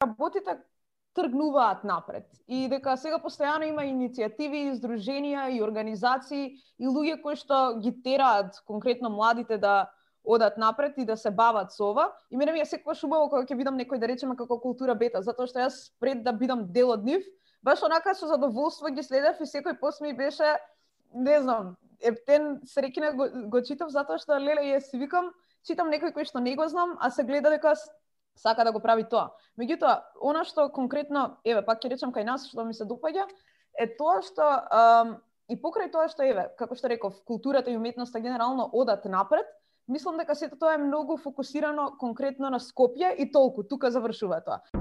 работите тргнуваат напред и дека сега постојано има иницијативи, издруженија и организации и луѓе кои што ги тераат конкретно младите да одат напред и да се бават со ова. И мене ми е секогаш убаво кога ќе видам некој да речеме како култура бета, затоа што јас пред да бидам дел од нив, баш онака со задоволство ги следев и секој пост ми беше не знам, ептен среќна го, го читав затоа што леле јас си викам, читам некој кој што не го знам, а се гледа дека сака да го прави тоа. Меѓутоа, она што конкретно, еве, пак ќе речам кај нас што ми се допаѓа, е тоа што ам, и покрај тоа што еве, како што реков, културата и уметноста генерално одат напред, мислам дека сето тоа е многу фокусирано конкретно на Скопје и толку, тука завршува тоа.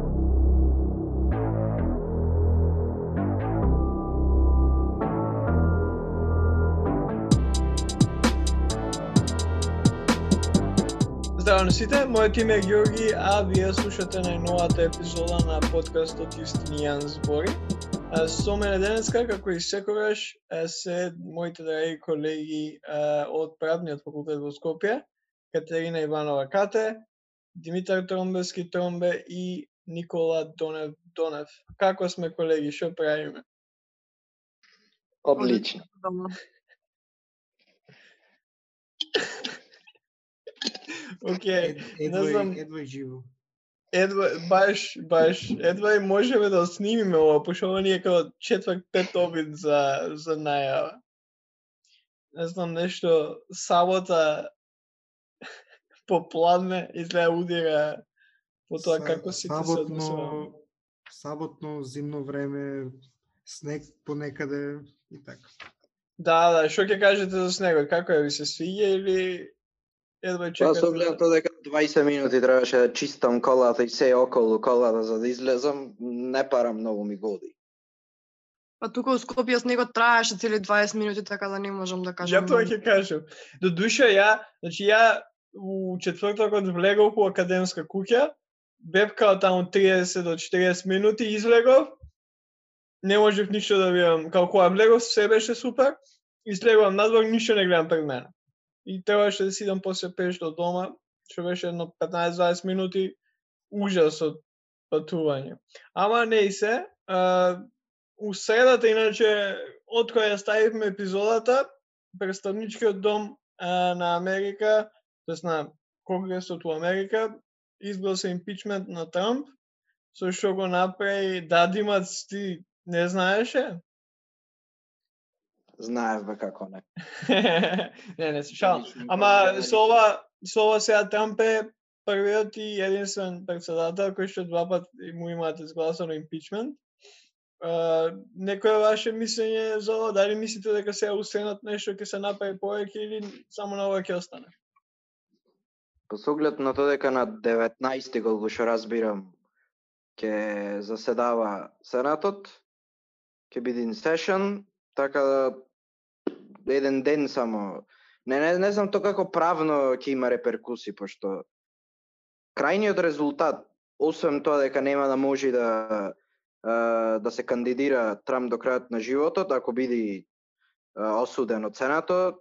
Здраво на сите, мојот име е Георги, а вие слушате најновата епизода на подкастот Истинијан збори. Со мене денеска, како и секогаш, се моите драги колеги од Правниот факултет во Скопје, Катерина Иванова Кате, Димитар Тромбески Тромбе и Никола Донев Донев. Како сме колеги, што правиме? Одлично. Океј, не знам, едва живо. едва, баш, баш, едва и можеме да снимиме ова, пошто ова ни е како четврт пет обид за, за најава. Не знам, нешто, сабота попладне изгледа удира по тоа Са- како сите се однесуваме. саботно, саботно зимно време, снег понекаде и така. Да, да, што ќе кажете за снегот? Како е, ви се свиѓа или едва Па оглед на тоа дека 20 минути требаше да чистам колата и се околу колата за да излезам, не парам многу ми годи. Па тука у Скопје снегот траеше цели 20 минути, така да не можам да кажам. Ја тоа ќе кажам. До душа ја, значи ја у четвртокот влегов у академска куќа, бевкао таму 30 до 40 минути, излегов, не можев ништо да видам. Као кога влегов, се беше супер, излегувам надвор, ништо не гледам пред мене. И требаше да сидам после пеш до дома, што беше едно 15-20 минути, ужас од патување. Ама не и се, а, у средата, иначе, од која ставивме епизодата, представничкиот дом а, на Америка, тоест на Конгресот у Америка, изгласа импичмент на Трамп, со што го направи Дадимац, ти не знаеше? Знаев бе како не. не, не се шалам. Ама со ова, со ова сега Трамп е првиот и единствен председател кој што два пат му имаат изгласано импичмент. Uh, некое ваше мислење за ова? Дали мислите дека сега устенат нешто ќе се направи повеќе или само на ова ќе остане? По со оглед на тоа дека на 19 колку што разбирам ќе заседава Сенатот, ќе биде in session, така да еден ден само. Не, не, не знам тоа како правно ќе има реперкуси, пошто крајниот резултат, освен тоа дека нема да може да да се кандидира Трамп до крајот на животот, ако биде осуден од Сенато,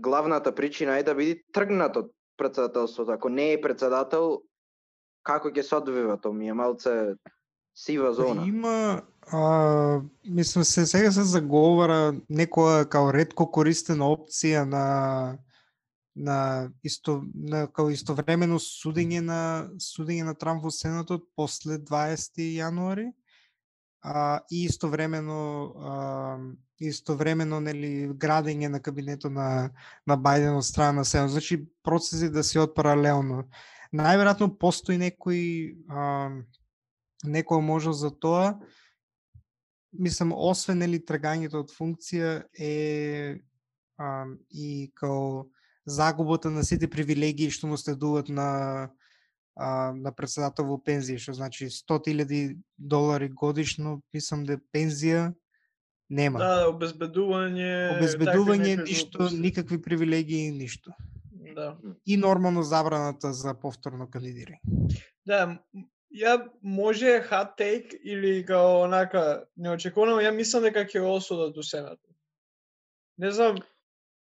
главната причина е да биде тргнат од председателството. Ако не е председател, како ќе се одвива тоа ми е малце сива зона. Има, а, мислам се, сега се заговара некоја као ретко користена опција на на исто на као истовремено судење на судење на Трамп во Сенатот после 20 јануари а, и истовремено а, истовремено нели градење на кабинетот на на Бајден од страна на Сенат. Значи процеси да се од паралелно. Најверојатно постои некој а, некоја можност за тоа. Мислам, освен нели тргањето од функција е а, и као загубата на сите привилегии што му следуваат на а, на председател во пензија, што значи 100.000 долари годишно, мислам да пензија нема. Да, обезбедување, Обезбедување, ништо, никакви привилегии, ништо. Да. И нормално забраната за повторно кандидирање. Да, ја може hot take или као онака неочекувано, ја мислам дека ќе осудат у Сенатот. Не знам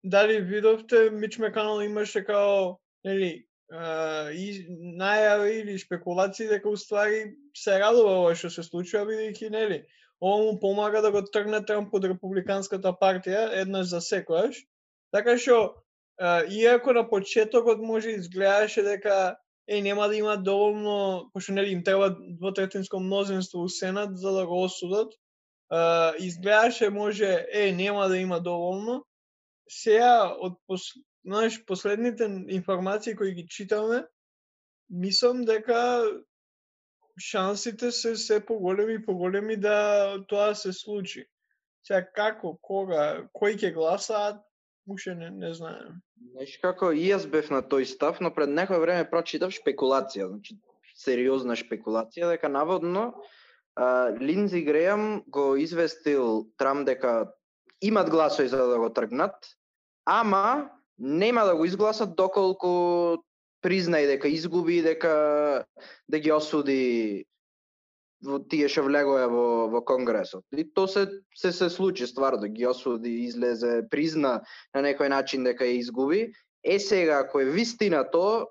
дали видовте Мич Меканал имаше као нели и најави или спекулации дека уствари се радува ова што се случува бидејќи нели ова му помага да го тргне Трамп од републиканската партија еднаш за секојаш. Така што а, иако на почетокот може изгледаше дека е нема да има доволно, пошто нели им треба двотретинско мнозинство у Сенат за да го осудат, Uh, изгледаше може е нема да има доволно. Сега од пос, знаеш, последните информации кои ги читаме, мислам дека шансите се се поголеми и поголеми да тоа се случи. Сега како, кога, кој ќе гласаат, уште не, не знаем. Знаеш како и јас бев на тој став, но пред некој време прочитав спекулација, значи сериозна спекулација, дека наводно а, Линдзи Грејам го известил Трам дека имат гласови за да го тргнат, ама нема да го изгласат доколку признај дека изгуби дека да ги осуди тие што влегоа во во конгресот. И то се се се случи стварно, ги осуди, излезе, призна на некој начин дека ја изгуби. Е сега ако е вистина тоа,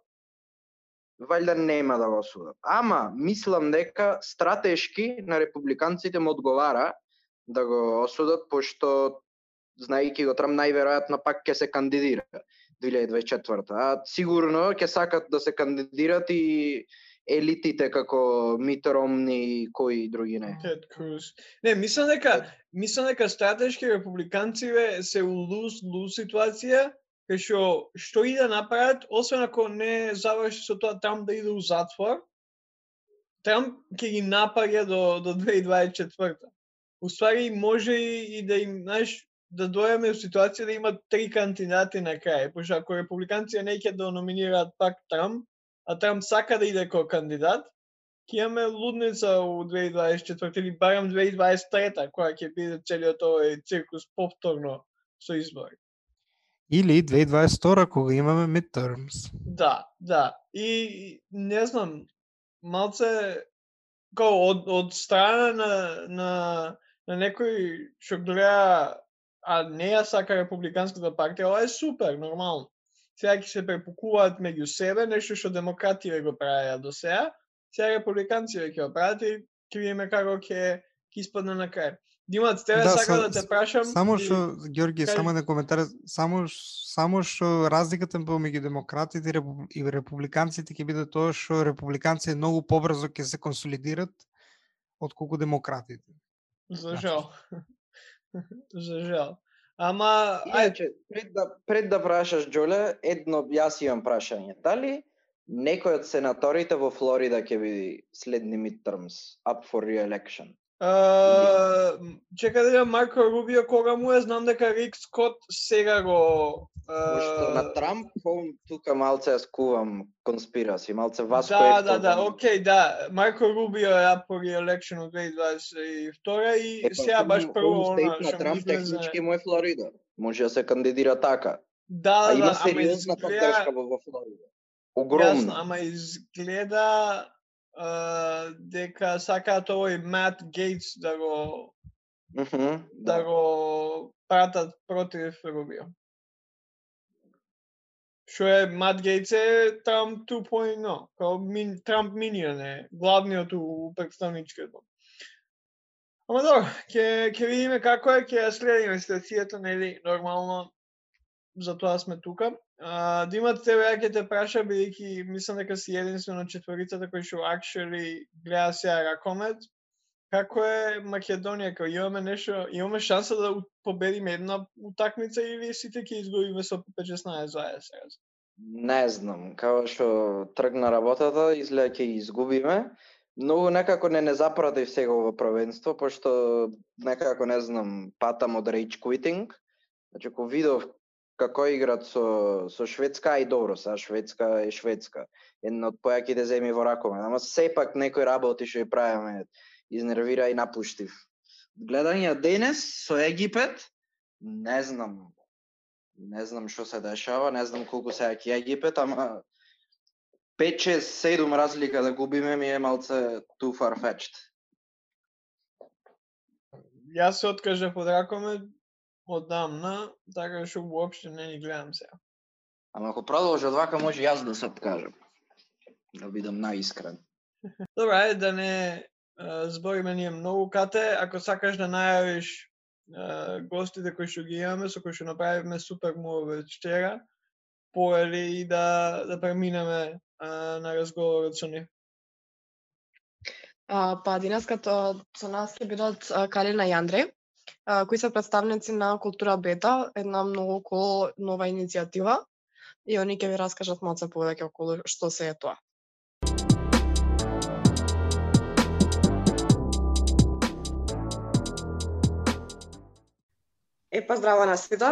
валјда нема да го осудат. Ама мислам дека стратешки на републиканците му одговара да го осудат пошто знаејќи го Трамп најверојатно пак ќе се кандидира 2024. А сигурно ќе сакат да се кандидират и елитите како Мит Ромни и кои други не. Тед Круз. Не, мислам дека мислам дека стратешки републиканциве се у луз луз ситуација кај што што и да направат, освен ако не заврши со тоа Трамп да иде у затвор, Трамп ќе ги напаѓа до до 2024. Уствари може и, и да им, знаеш, да дојаме у ситуација да има три кандидати на крај, пошто ако републиканците не ќе да номинираат пак Трамп, а Трамп сака да иде како кандидат, ќе имаме лудница у 2024 или барам 2023 која ќе биде целиот овој циркус повторно со избори. Или 2022 кога имаме midterms. Да, да. И не знам, малце као од, од страна на, на, на некој што гледа а не ја сака републиканската партија, ова е супер, нормално сега ќе се препукуваат меѓу себе, нешто што демократија го правеа до сега, сега републиканци ќе го прават и ќе видиме како ќе ќе испадне на крај. Димат, тебе да, сака да те прашам. Само што и... Ѓорги, Кај... само да коментар, само само што разликата помеѓу демократите и републиканците ќе биде тоа што републиканците многу побрзо ќе се консолидират отколку демократите. За жал. За жал. Ама Иначе, пред да пред да прашаш Џоле, едно јас имам прашање. Дали некој од сенаторите во Флорида ќе биде следни midterms up for re-election? Uh, чека да Марко Рубио кога му е, знам дека Рик Скот сега го... Uh... на Трамп, тука малце јас кувам конспираси, малце вас Да, да, да, окей, да. Марко Рубио е up for re-election од 2022 и е, сега баш прво она на Трамп технички му е Флорида. Може да се кандидира така. Да, а да, има ама сериозна поддршка во Флорида. Огромна. Јасно, ама изгледа uh, дека сакаат овој Мат Гейтс да го Mm -hmm, да. да го пратат против Рубио. Што е Мат Гейтс е Трамп 2.0, као мин, Трамп минион е, главниот у представничкото. Ама добро, ќе ќе видиме како е, ќе следиме ситуацијата, нели, нормално за тоа сме тука. А, да имате тебе, ја ќе те праша, бидејќи мислам дека си единствено четворицата кој што actually гледа сега Ракомет. Како е Македонија, Као имаме нешто, имаме шанса да победиме една утакмица или сите ќе изгубиме со 15-16 сега? Не знам, како што тргна работата, изгледа ќе изгубиме. Многу некако не не запратив сега во првенство, пошто некако не знам, патам од rage quitting. Значи, ако видов како играт со со Шведска и добро, са Шведска е Шведска. Една од појаките земји во ракове, ама сепак некој работи што ја правиме изнервира и напуштив. Гледање денес со Египет, не знам, не знам што се дешава, не знам колку се ќе Египет, ама 5, 6, 7 разлика да губиме ми е малце too far fetched. Јас се откажав од ракоме одамна, така што уопште не ни гледам сега. Ама ако продолжи од вака, може јас да се откажам. Да бидам наискрен. Добра, ајде да не збориме ние многу кате, ако сакаш да најавиш а, гостите кои што ги имаме, со кои што направивме супер му вчера, поели и да да преминеме а, на разговорот со нив. А, па денес като со нас ќе бидат Калина и Андреј, кои се представници на Култура Бета, една многу кул нова иницијатива и они ќе ви раскажат малце повеќе околу што се е тоа. Епа здраво на сите.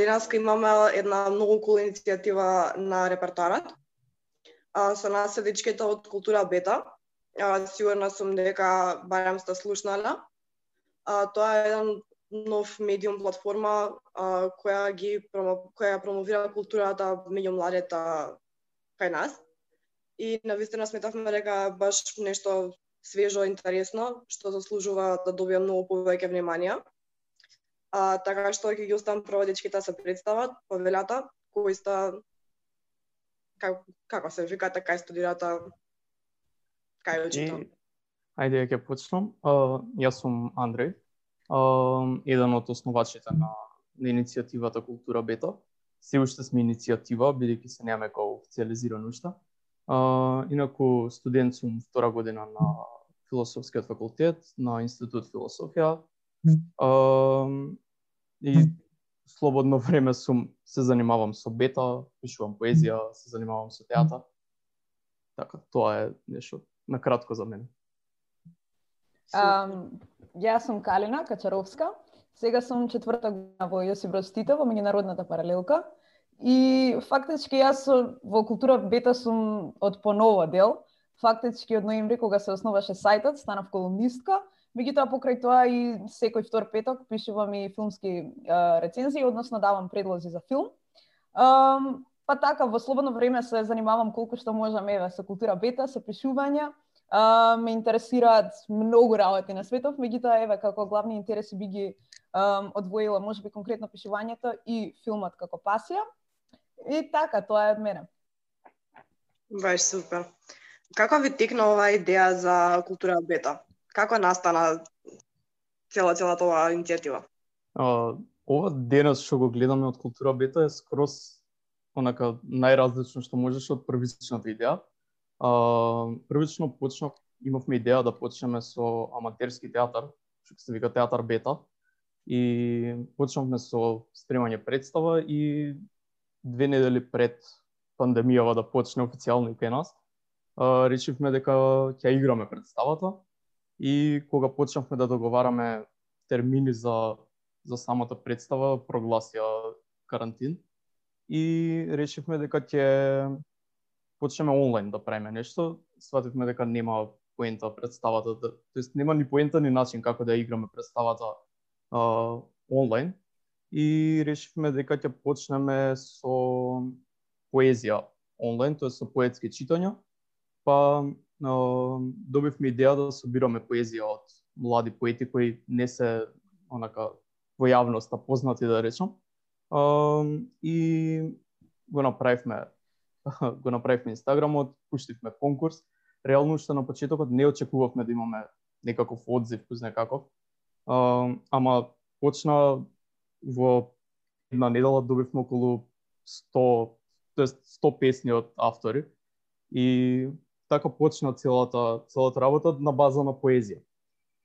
Денеска имаме една многу кул иницијатива на репертоарот. А, со нас се од Култура Бета. А, сигурна сум дека барем сте слушнале. А, тоа е еден нов медиум платформа а, која ги промо, која промовира културата меѓу младите кај нас. И на вистина сметавме дека баш нешто свежо, интересно, што заслужува да добие многу повеќе внимание. А, така што ќе ги оставам прво дечките да се представат, повелата, кои сте како, како се викате, кај студирата, кај учите. Ајде ќе почнам. Uh, јас сум Андреј, uh, еден од основачите на, на иницијативата Култура Бета. Се уште сме иницијатива, бидејќи се немаме како официализирано уште. Uh, инаку студент сум втора година на философскиот факултет на Институт философија. Uh, и слободно време сум се занимавам со бета, пишувам поезија, се занимавам со театар. Така, тоа е нешто на кратко за мене. Um, јас сум Калина Качаровска. Сега сум четврта година во Јосиф Брод во меѓународната паралелка. И фактички јас во култура бета сум од поново дел. Фактички од ноември кога се основаше сајтот, станав колумнистка Меѓутоа покрај тоа и секој втор петок пишувам и филмски а, рецензии, односно давам предлози за филм. Um, па така во слободно време се занимавам колку што можам еве со култура бета, со пишување. А, ме интересираат многу работи на светов, меѓутоа еве како главни интереси би ги а, одвоила можеби конкретно пишувањето и филмот како пасија. И така, тоа е од мене. Баш супер. Како ви текна оваа идеја за култура бета? Како настана цела целата оваа иницијатива? А, ова денес што го гледаме од култура бета е скроз онака најразлично што можеш од првичната идеја. А, првично почнав, имавме идеја да почнеме со аматерски театар, што се вика театар бета. И почнавме со спремање представа и две недели пред пандемијава да почне официјално и кај нас, а, дека ќе играме представата и кога почнавме да договараме термини за за самата представа, прогласија карантин и решивме дека ќе почнеме онлайн да правиме нешто. Свативме дека нема поента представата, да, тоест нема ни поента ни начин како да играме представата а, онлайн и решивме дека ќе почнеме со поезија онлайн, тоа со поетски читања, па добивме идеја да собираме поезија од млади поети кои не се онака во јавноста познати да речам. и го направивме го направивме Инстаграмот, пуштивме конкурс. Реално уште на почетокот не очекувавме да имаме некаков одзив, кој знае каков. ама почна во една недела добивме околу 100, тоест 100 песни од автори и така почна целата целата работа на база на поезија.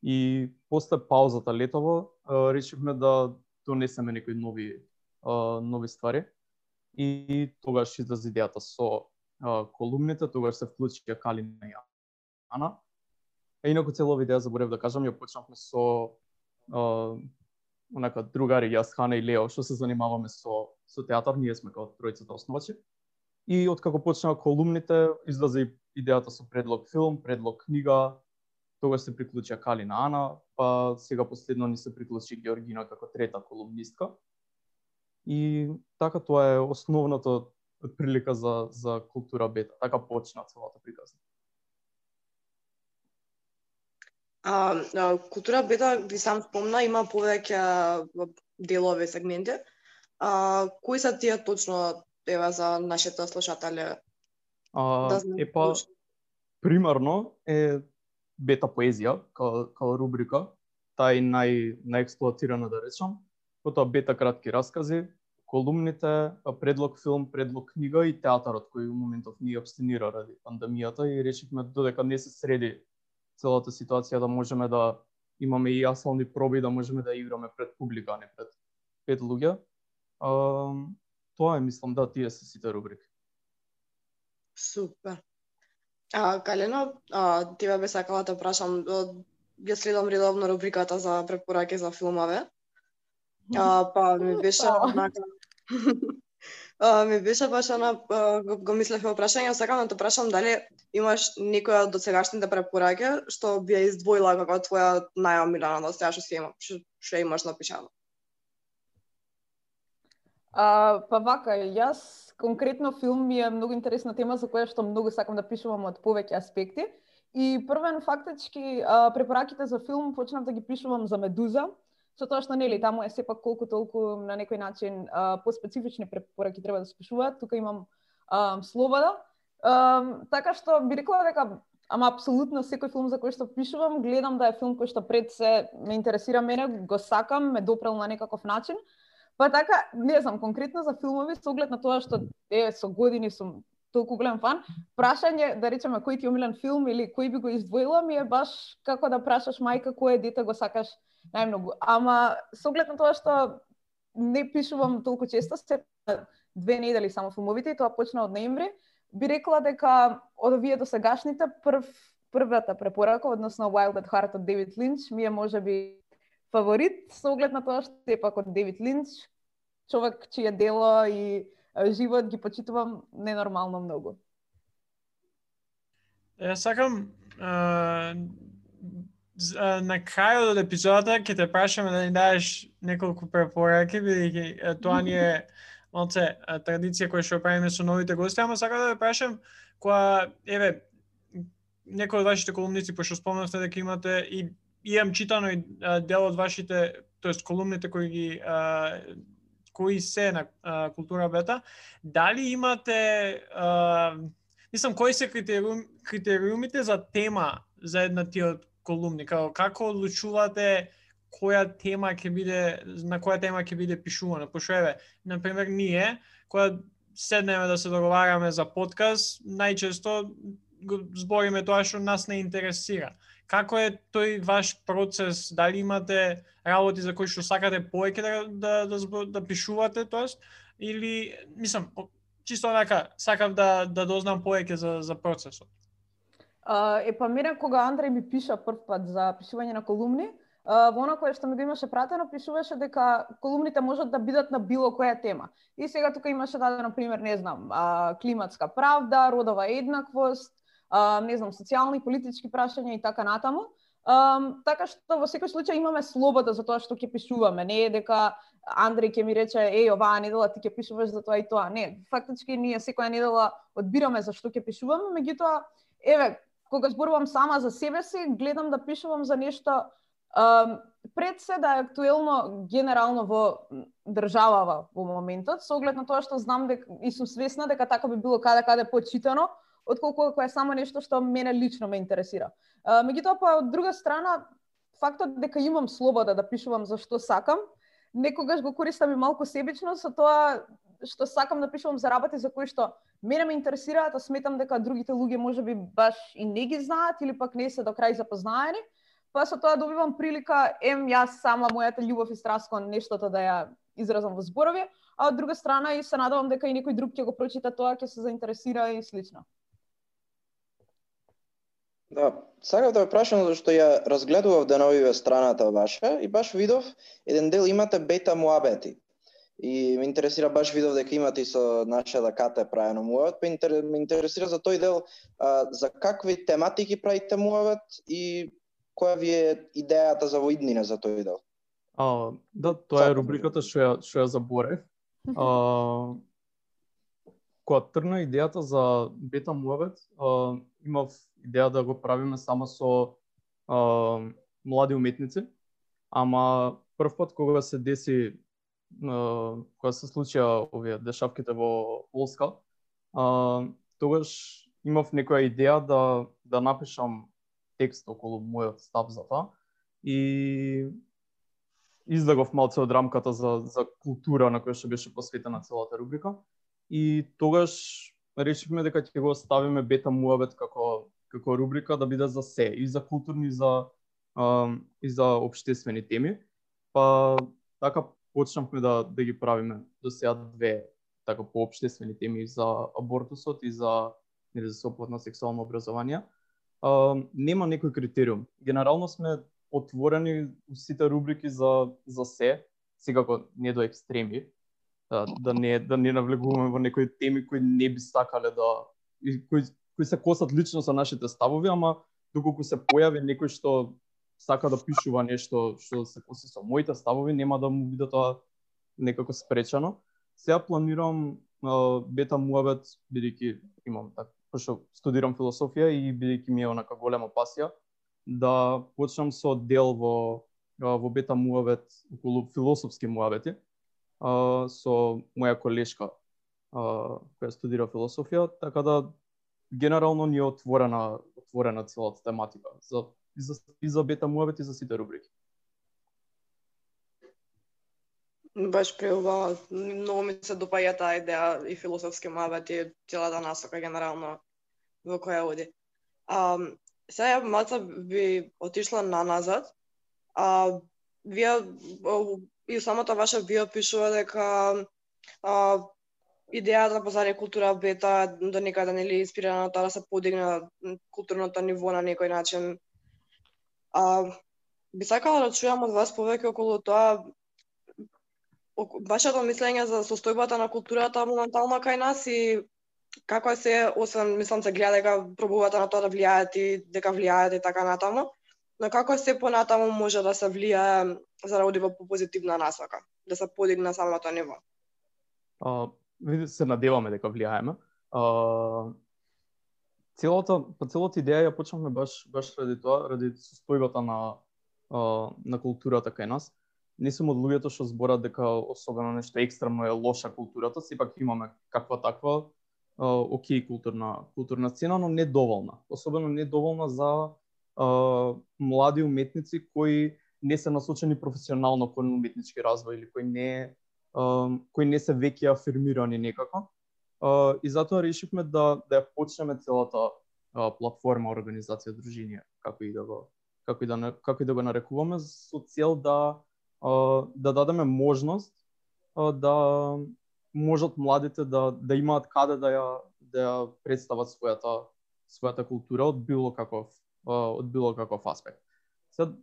И после паузата летово решивме да донесеме некои нови нови ствари. И тогаш излезе идејата со колумните, тогаш се вклучија Калина и Ана. А инаку целова идеја заборев да кажам, ја почнавме со а, онака другари јас Хана и Лео што се занимаваме со со театар, ние сме како тројцата основачи. И откако почнаа колумните, излезе идејата со предлог филм, предлог книга, тогаш се приклучија Калина Ана, па сега последно ни се приклучи Георгина како трета колумнистка. И така тоа е основната прилика за за култура бета. Така почна целата приказна. А, а, култура бета, ви сам спомна, има повеќе делови, сегменти. А, кои се тие точно еве за нашите слушатели А, да знаат. е па, примарно е бета поезија као, као рубрика, таа е нај најексплоатирана да речам. Потоа бета кратки раскази, колумните, предлог филм, предлог книга и театарот кој у моментов ни абстинира ради пандемијата и решивме додека не се среди целата ситуација да можеме да имаме и јасални проби да можеме да играме пред публика, а не пред пет луѓе. А, тоа е, мислам, да, тие се сите рубрики. Супер. А, Калено, а, тебе би сакала да прашам, ја следам редовно рубриката за препораки за филмове. А, па ми беше Опа. а, ми беше баш она, го, го мислев о прашање, сакам да те прашам дали имаш некоја од досегашните препораки што би ја издвоила како твоја најомилена до сега што има, што, имаш напишано. А, па вака, јас конкретно филм ми е многу интересна тема за која што многу сакам да пишувам од повеќе аспекти. И првен фактички а, препораките за филм почнав да ги пишувам за Медуза, со тоа што нели таму е сепак колку толку на некој начин а, поспецифични препораки треба да се пишуваат. Тука имам а, слобода. А, така што би рекла дека ама апсолутно секој филм за кој што пишувам, гледам да е филм кој што пред се ме интересира мене, го сакам, ме допрел на некаков начин. Па така, не знам, конкретно за филмови, со оглед на тоа што е со години сум толку голем фан, прашање, да речеме, кој ти е омилен филм или кој би го издвоила, ми е баш како да прашаш мајка кое дете го сакаш најмногу. Ама со оглед на тоа што не пишувам толку често, се две недели само филмовите и тоа почна од ноември, би рекла дека од овие досегашните прв првата препорака, односно Wild at Heart од Девид Линч, ми е можеби фаворит со оглед на тоа што сепак од Девид Линч, човек чие дело и живот ги почитувам ненормално многу. Е, сакам а, на крајот од епизодата ќе те прашаме да ни дадеш неколку препораки, бидејќи тоа ни е малце традиција која што правиме со новите гости, ама сакам да ве прашам која еве некои од вашите колумници пошто спомнавте дека имате и имам читано и дел од вашите, тоест колумните кои ги а, кои се на а, култура бета, дали имате а, мислам кои се критериум, критериумите за тема за една тие од колумни, како како одлучувате која тема ќе биде на која тема ќе биде пишувана, пошто еве, на пример ние кога седнеме да се договараме за подкаст, најчесто го збориме тоа што нас не интересира. Како е тој ваш процес? Дали имате работи за кои што сакате повеќе да да да, да пишувате, тоест или мислам чисто онака сакав да да дознам повеќе за за процесот. Е па мене кога Андреј ми пиша прв пат за пишување на колумни, а, во она кое што ми го имаше пратено, пишуваше дека колумните можат да бидат на било која тема. И сега тука имаше дадено пример, не знам, а, климатска правда, родова еднаквост, а, не знам, социјални, политички прашања и така натаму. Um, така што во секој случај имаме слобода за тоа што ќе пишуваме. Не е дека Андреј ќе ми рече, еј, оваа недела ти ќе пишуваш за тоа и тоа. Не, фактички ние секоја недела одбираме за што ќе пишуваме, меѓутоа, еве, кога зборувам сама за себе си, гледам да пишувам за нешто um, пред се да е актуелно генерално во државава во моментот, со оглед на тоа што знам дека и сум свесна дека така би било каде каде почитано, отколку ако е само нешто што мене лично ме интересира. Uh, меѓутоа па од друга страна фактот дека имам слобода да пишувам за што сакам, некогаш го користам и малку себично со тоа што сакам да пишувам за работи за кои што мене ме интересираат, а сметам дека другите луѓе можеби баш и не ги знаат или пак не се до крај запознаени. Па со тоа добивам прилика ем јас сама мојата љубов и страст кон нештото да ја изразам во зборови, а од друга страна и се надевам дека и некој друг ќе го прочита тоа, ќе се заинтересира и слично. Да, сакав да ве прашам зашто ја разгледував деновиве страната ваша и баш видов еден дел имате бета муабети. И ме интересира баш видов дека имате и со нашата кате правено муабет, па интер, ме интересира за тој дел а, за какви тематики правите муабет и која ви е идејата за во иднина за тој дел? А, да, тоа е рубриката што ја што ја заборев. А, кога тргна идејата за бета муавет, а, имав идеја да го правиме само со а, млади уметници, ама прв пат кога се деси кога се случија овие дешавките во Полска, тогаш имав некоја идеја да да напишам текст околу мојот став за тоа и излегов малце од рамката за за култура на која што беше посветена целата рубрика и тогаш решивме дека ќе го ставиме бета муавет како како рубрика да биде за се и за културни и за а, и за обштествени теми. Па така почнавме да да ги правиме до сега две така пообштествени теми за абортусот и за нели за соплатно сексуално образование. А, нема некој критериум. Генерално сме отворени сите рубрики за за се, секако не до екстреми, да, да не да не навлегуваме во некои теми кои не би сакале да кои кои се косат лично со нашите ставови, ама доколку се појави некој што сака да пишува нешто што се коси со моите ставови, нема да му биде тоа некако спречено. Сега планирам бета муабет бидејќи имам така пошто студирам философија и бидејќи ми е онака голема пасија да почнам со дел во во бета муавет околу философски муавети со моја колешка која студира философија, така да генерално ни е отворена отворена целата тематика за и за, и за бета муабет и за сите рубрики. Баш преубава, многу ми се допаѓа таа идеја и философски муабет и целата насока генерално во која оди. А, сега маца би отишла на назад. А, вие и самата ваша био пишува дека а, идејата позади култура бета до некаде нели инспирирана таа тоа да се подигне културното ниво на некој начин. А, би сакала да чујам од вас повеќе околу тоа вашето мислење за состојбата на културата моментално кај нас и како се, освен мислам се гледа дека пробувате на тоа да влијаат и дека влијаат и така натаму, но како се понатаму може да се влијае за да оди во позитивна насока, да се подигне самото ниво? А, се надеваме дека влијаеме. А, целата, па целата идеја ја почнавме баш баш ради тоа, ради состојбата на а, на културата кај нас не сум од луѓето што зборат дека особено нешто екстремно е лоша културата, сепак имаме каква таква окей културна културна сцена, но не доволна. Особено не доволна за а, млади уметници кои не се насочени професионално кон уметнички развој или кои не а, кои не се веќе афирмирани некако. И затоа решивме да да ја почнеме целата а, платформа, организација, дружина, како и да го како и да како и да го нарекуваме со цел да да дадеме можност да можат младите да да имаат каде да ја да ја представат својата својата култура од било каков од било каков аспект. Сед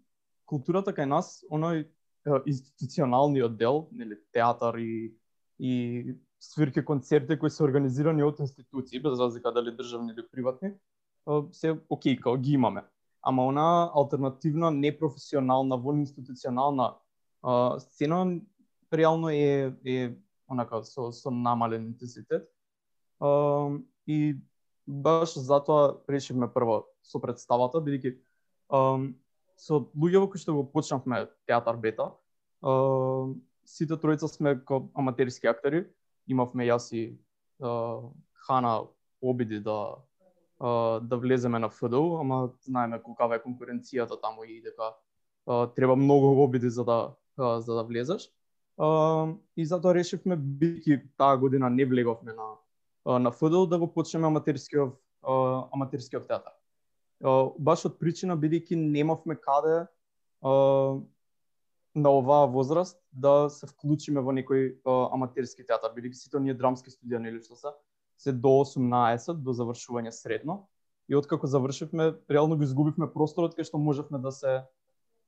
културата кај нас, оној институционалниот дел, нели театар и и свирки концерти кои се организирани од институции, без разлика дали државни или приватни, се окей, као ги имаме. Ама она алтернативна, непрофесионална, во институционална а, сцена реално е е онака со со намален интензитет. А, и баш затоа решивме прво со представата, бидејќи со луѓе кои што го почнавме театар бета, а, сите тројца сме ко аматерски актери, имавме јас и а, Хана обиди да а, да влеземе на ФДУ, ама знаеме колкава е конкуренцијата таму и дека а, треба многу обиди за да за да влезеш. и затоа решивме бидејќи таа година не влеговме на на ФДУ да го почнеме аматерскиот аматерскиот театар. баш од причина бидејќи немавме каде на оваа возраст да се вклучиме во некој аматерски театар, бидејќи сите ние драмски студија или што се се до 18 до завршување средно. И откако завршивме, реално го изгубивме просторот кај што можевме да се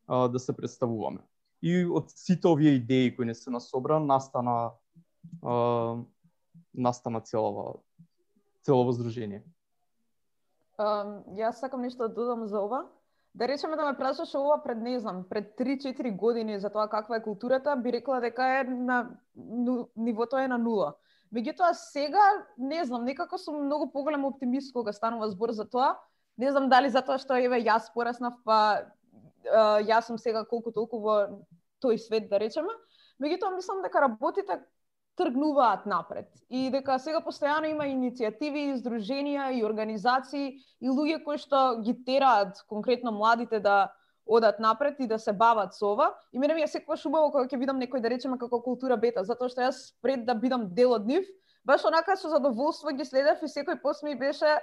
да се представуваме и од сите овие идеи кои не се насобра настана а, настана целова целово здружение. Um, јас сакам нешто да додам за ова. Да речеме да ме прашаш ова пред не знам, пред 3-4 години за тоа каква е културата, би рекла дека е на нивото е на нула. Меѓутоа сега не знам, некако сум многу поголем оптимист кога станува збор за тоа. Не знам дали затоа што еве јас пораснав па јас сум сега колку толку во тој свет да речеме, Меѓутоа мислам дека работите тргнуваат напред и дека сега постојано има иницијативи, издруженија и организации и луѓе кои што ги тераат конкретно младите да одат напред и да се бават со ова. И мене ми е секогаш убаво кога ќе видам некој да речеме како култура бета, затоа што јас пред да бидам дел од нив, баш онака со задоволство ги следев и секој пост ми беше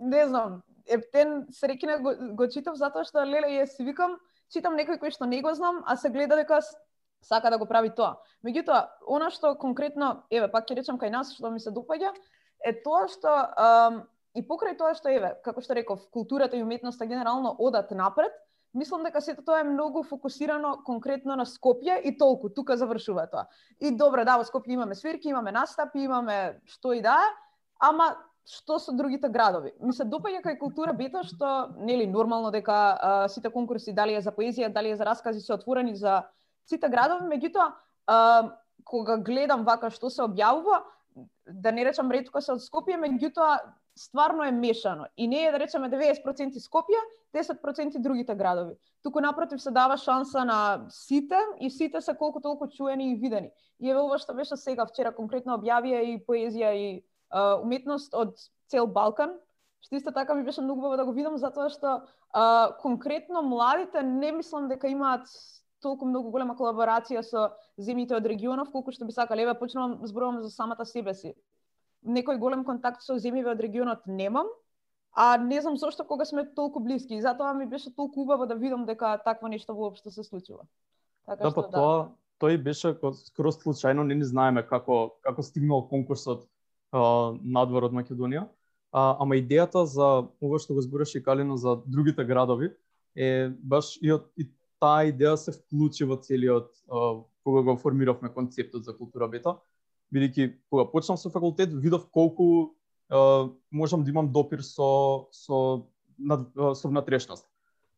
не знам, ептен среќна го, го читав затоа што леле ја си викам, читам некој кој што не го знам, а се гледа дека сака да го прави тоа. Меѓутоа, она што конкретно, еве, пак ќе речам кај нас што ми се допаѓа, е тоа што ам, и покрај тоа што еве, како што реков, културата и уметноста генерално одат напред, мислам дека сето тоа е многу фокусирано конкретно на Скопје и толку, тука завршува тоа. И добро, да, во Скопје имаме свирки, имаме настапи, имаме што и да ама што со другите градови. Ми се допаѓа кај култура бета што нели нормално дека а, сите конкурси дали е за поезија, дали е за раскази се отворени за сите градови, меѓутоа кога гледам вака што се објавува, да не речам ретко се од Скопје, меѓутоа стварно е мешано. И не е да речеме 90% Скопје, 10% другите градови. Туку напротив се дава шанса на сите и сите се колку толку чуени и видени. И еве ова што беше сега вчера конкретно објавија и поезија и uh, уметност од цел Балкан, што исто така ми беше многу убаво да го видам затоа што uh, конкретно младите не мислам дека имаат толку многу голема колаборација со земјите од регионов колку што би сакале. Еве почнувам зборувам за самата себе си некој голем контакт со земјиве од регионот немам, а не знам зошто кога сме толку блиски. Затоа ми беше толку убаво да видам дека такво нешто воопшто се случува. Така да, што, па да. тоа тој беше скроз случајно, не ни знаеме како како стигнал конкурсот а, надвор од Македонија. А, ама идејата за ова што го збореше Калино за другите градови е баш и од и таа идеја се вклучи во целиот кога го формиравме концептот за култура бета бидејќи кога почнав со факултет видов колку можам да имам допир со со над, со внатрешност,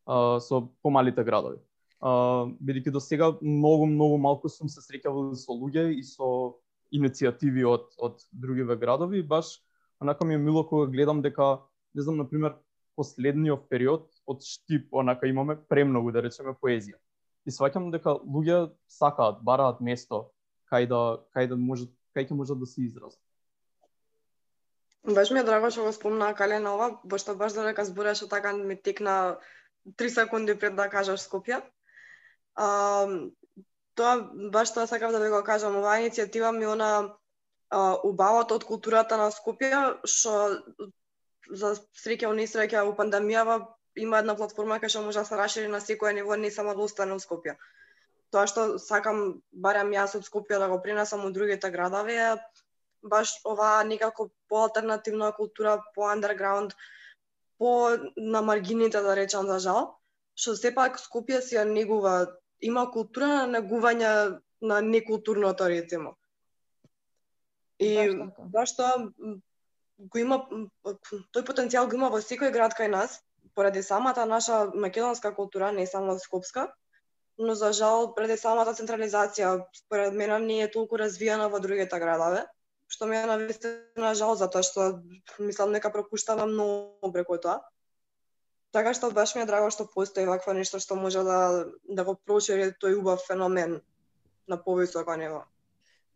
со помалите градови. Бидејќи до сега многу многу малку сум се среќавал со луѓе и со иницијативи од од другиве градови, баш онака ми е мило кога гледам дека не знам на пример последниот период од Штип онака имаме премногу да речеме поезија. И сваќам дека луѓе сакаат, бараат место кај да кај да можат кај ќе можат да се изразат. Баш ми е драго што го спомна Калена ова, пошто баш додека збореше така ми текна три секунди пред да кажаш Скопје. А, тоа баш тоа сакав да ви го кажам, оваа иницијатива ми она а, убавата од културата на Скопје, што за среќа или несреќа во пандемијава има една платформа кај што може да се расшири на секој ниво, не само да остане во Скопје. Тоа што сакам барем јас од Скопје да го пренесам од другите градови е баш оваа некако поалтернативна култура, по андерграунд, по на маргините да речам за жал, што сепак Скопје си ја негува, има култура на негување на некултурното рецимо. И баш тоа го има тој потенцијал го има во секој град кај нас, поради самата наша македонска култура, не само скопска, но за жал преди самата централизација според мене не е толку развиена во другите градове, што ми е навистина жал затоа што мислам дека пропуштава многу преку тоа. Така што баш ми е драго што постои вакво нешто што може да да го прочери тој убав феномен на повисоко ниво.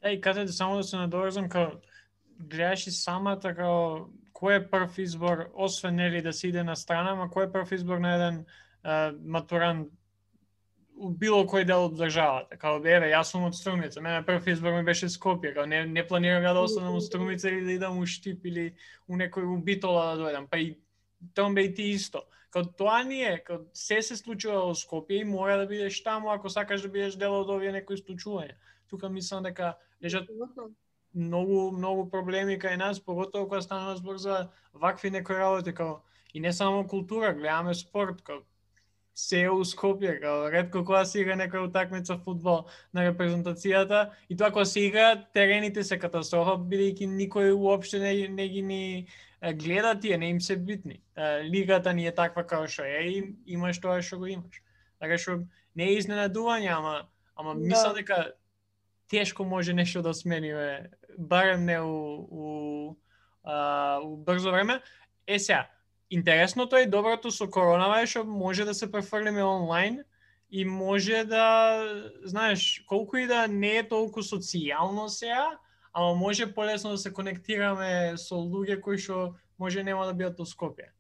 Да, и каде само да се надоврзам као гледаш и самата као кој е прв избор, освен нели да се иде на страна, ма кој е прв избор на еден а, матурант било кој дел од државата. Као, еве, јас сум од Струмица, мене прв избор ми беше Скопје, као не, не планирам да останам од Струмица или да идам у Штип или у некој у Битола да дојдам. Па и бе и ти исто. Као тоа не е, као се се случува во Скопје и мора да бидеш таму ако сакаш да бидеш дел од овие некои случувања. Тука мислам дека лежат многу многу проблеми кај нас, поготово кога стана збор за вакви некои работи, као и не само култура, гледаме спорт, као се у Скопје, као ретко кога се игра некоја утакмица фудбал на репрезентацијата и тоа кога се игра терените се катастрофа бидејќи никој уопште не, не ги ни гледа тие, не им се битни. Лигата ни е таква како што е и имаш тоа што го имаш. Така што не е изненадување, ама ама да. мислам дека тешко може нешто да смениме, барем не у, у, а, у брзо време. Е сега, Интересното е доброто со коронава е што може да се префрлиме онлайн и може да, знаеш, колку и да не е толку социјално сега, ама може полесно да се конектираме со луѓе кои што може нема да бидат во Скопје.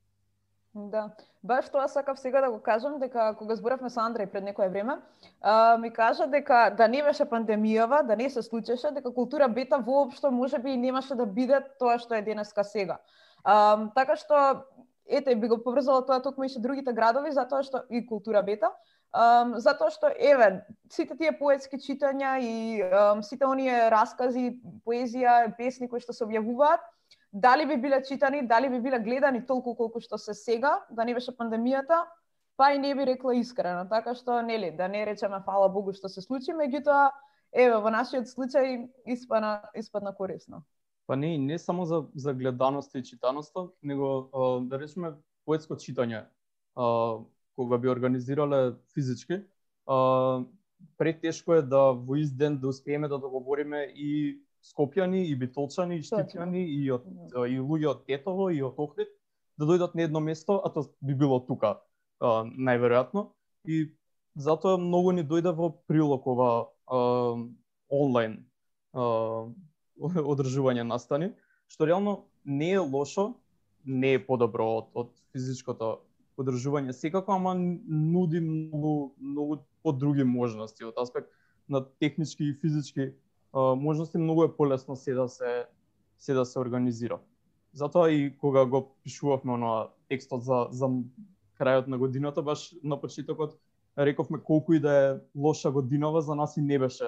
Да. Баш тоа сакав сега да го кажам, дека кога зборавме со Андреј пред некое време, а, ми кажа дека да не беше пандемијава, да не се случеше, дека култура бета воопшто може би немаше да биде тоа што е денеска сега. А, така што, ете, би го поврзала тоа токму и со другите градови, затоа што и култура бета, Um, затоа што еве сите тие поетски читања и um, сите оние раскази, поезија, песни кои што се објавуваат, дали би биле читани, дали би биле гледани толку колку што се сега, да не беше пандемијата, па и не би рекла искрено. Така што, нели, да не речеме фала Богу што се случи, меѓутоа, еве, во нашиот случај испадна, испадна корисно. Па не, не само за, за гледаноста и читаноста, него, а, да речеме, поетско читање, а, кога би организирале физички, а, претешко е да во ист ден да успееме да договориме и Скопјани и Битолчани и Штипјани и од и луѓе од Тетово и од Охрид да дојдат на едно место, а тоа би било тука најверојатно. И затоа многу ни дојде во прилог ова онлайн одржување настани, што реално не е лошо, не е подобро од, од физичкото одржување секако, ама нуди многу, многу по други можности. Од аспект на технички и физички можности да многу е полесно се да се се да се организира. Затоа и кога го пишувавме на текстот за за крајот на годината, баш на почетокот рековме колку и да е лоша годинава за нас и не беше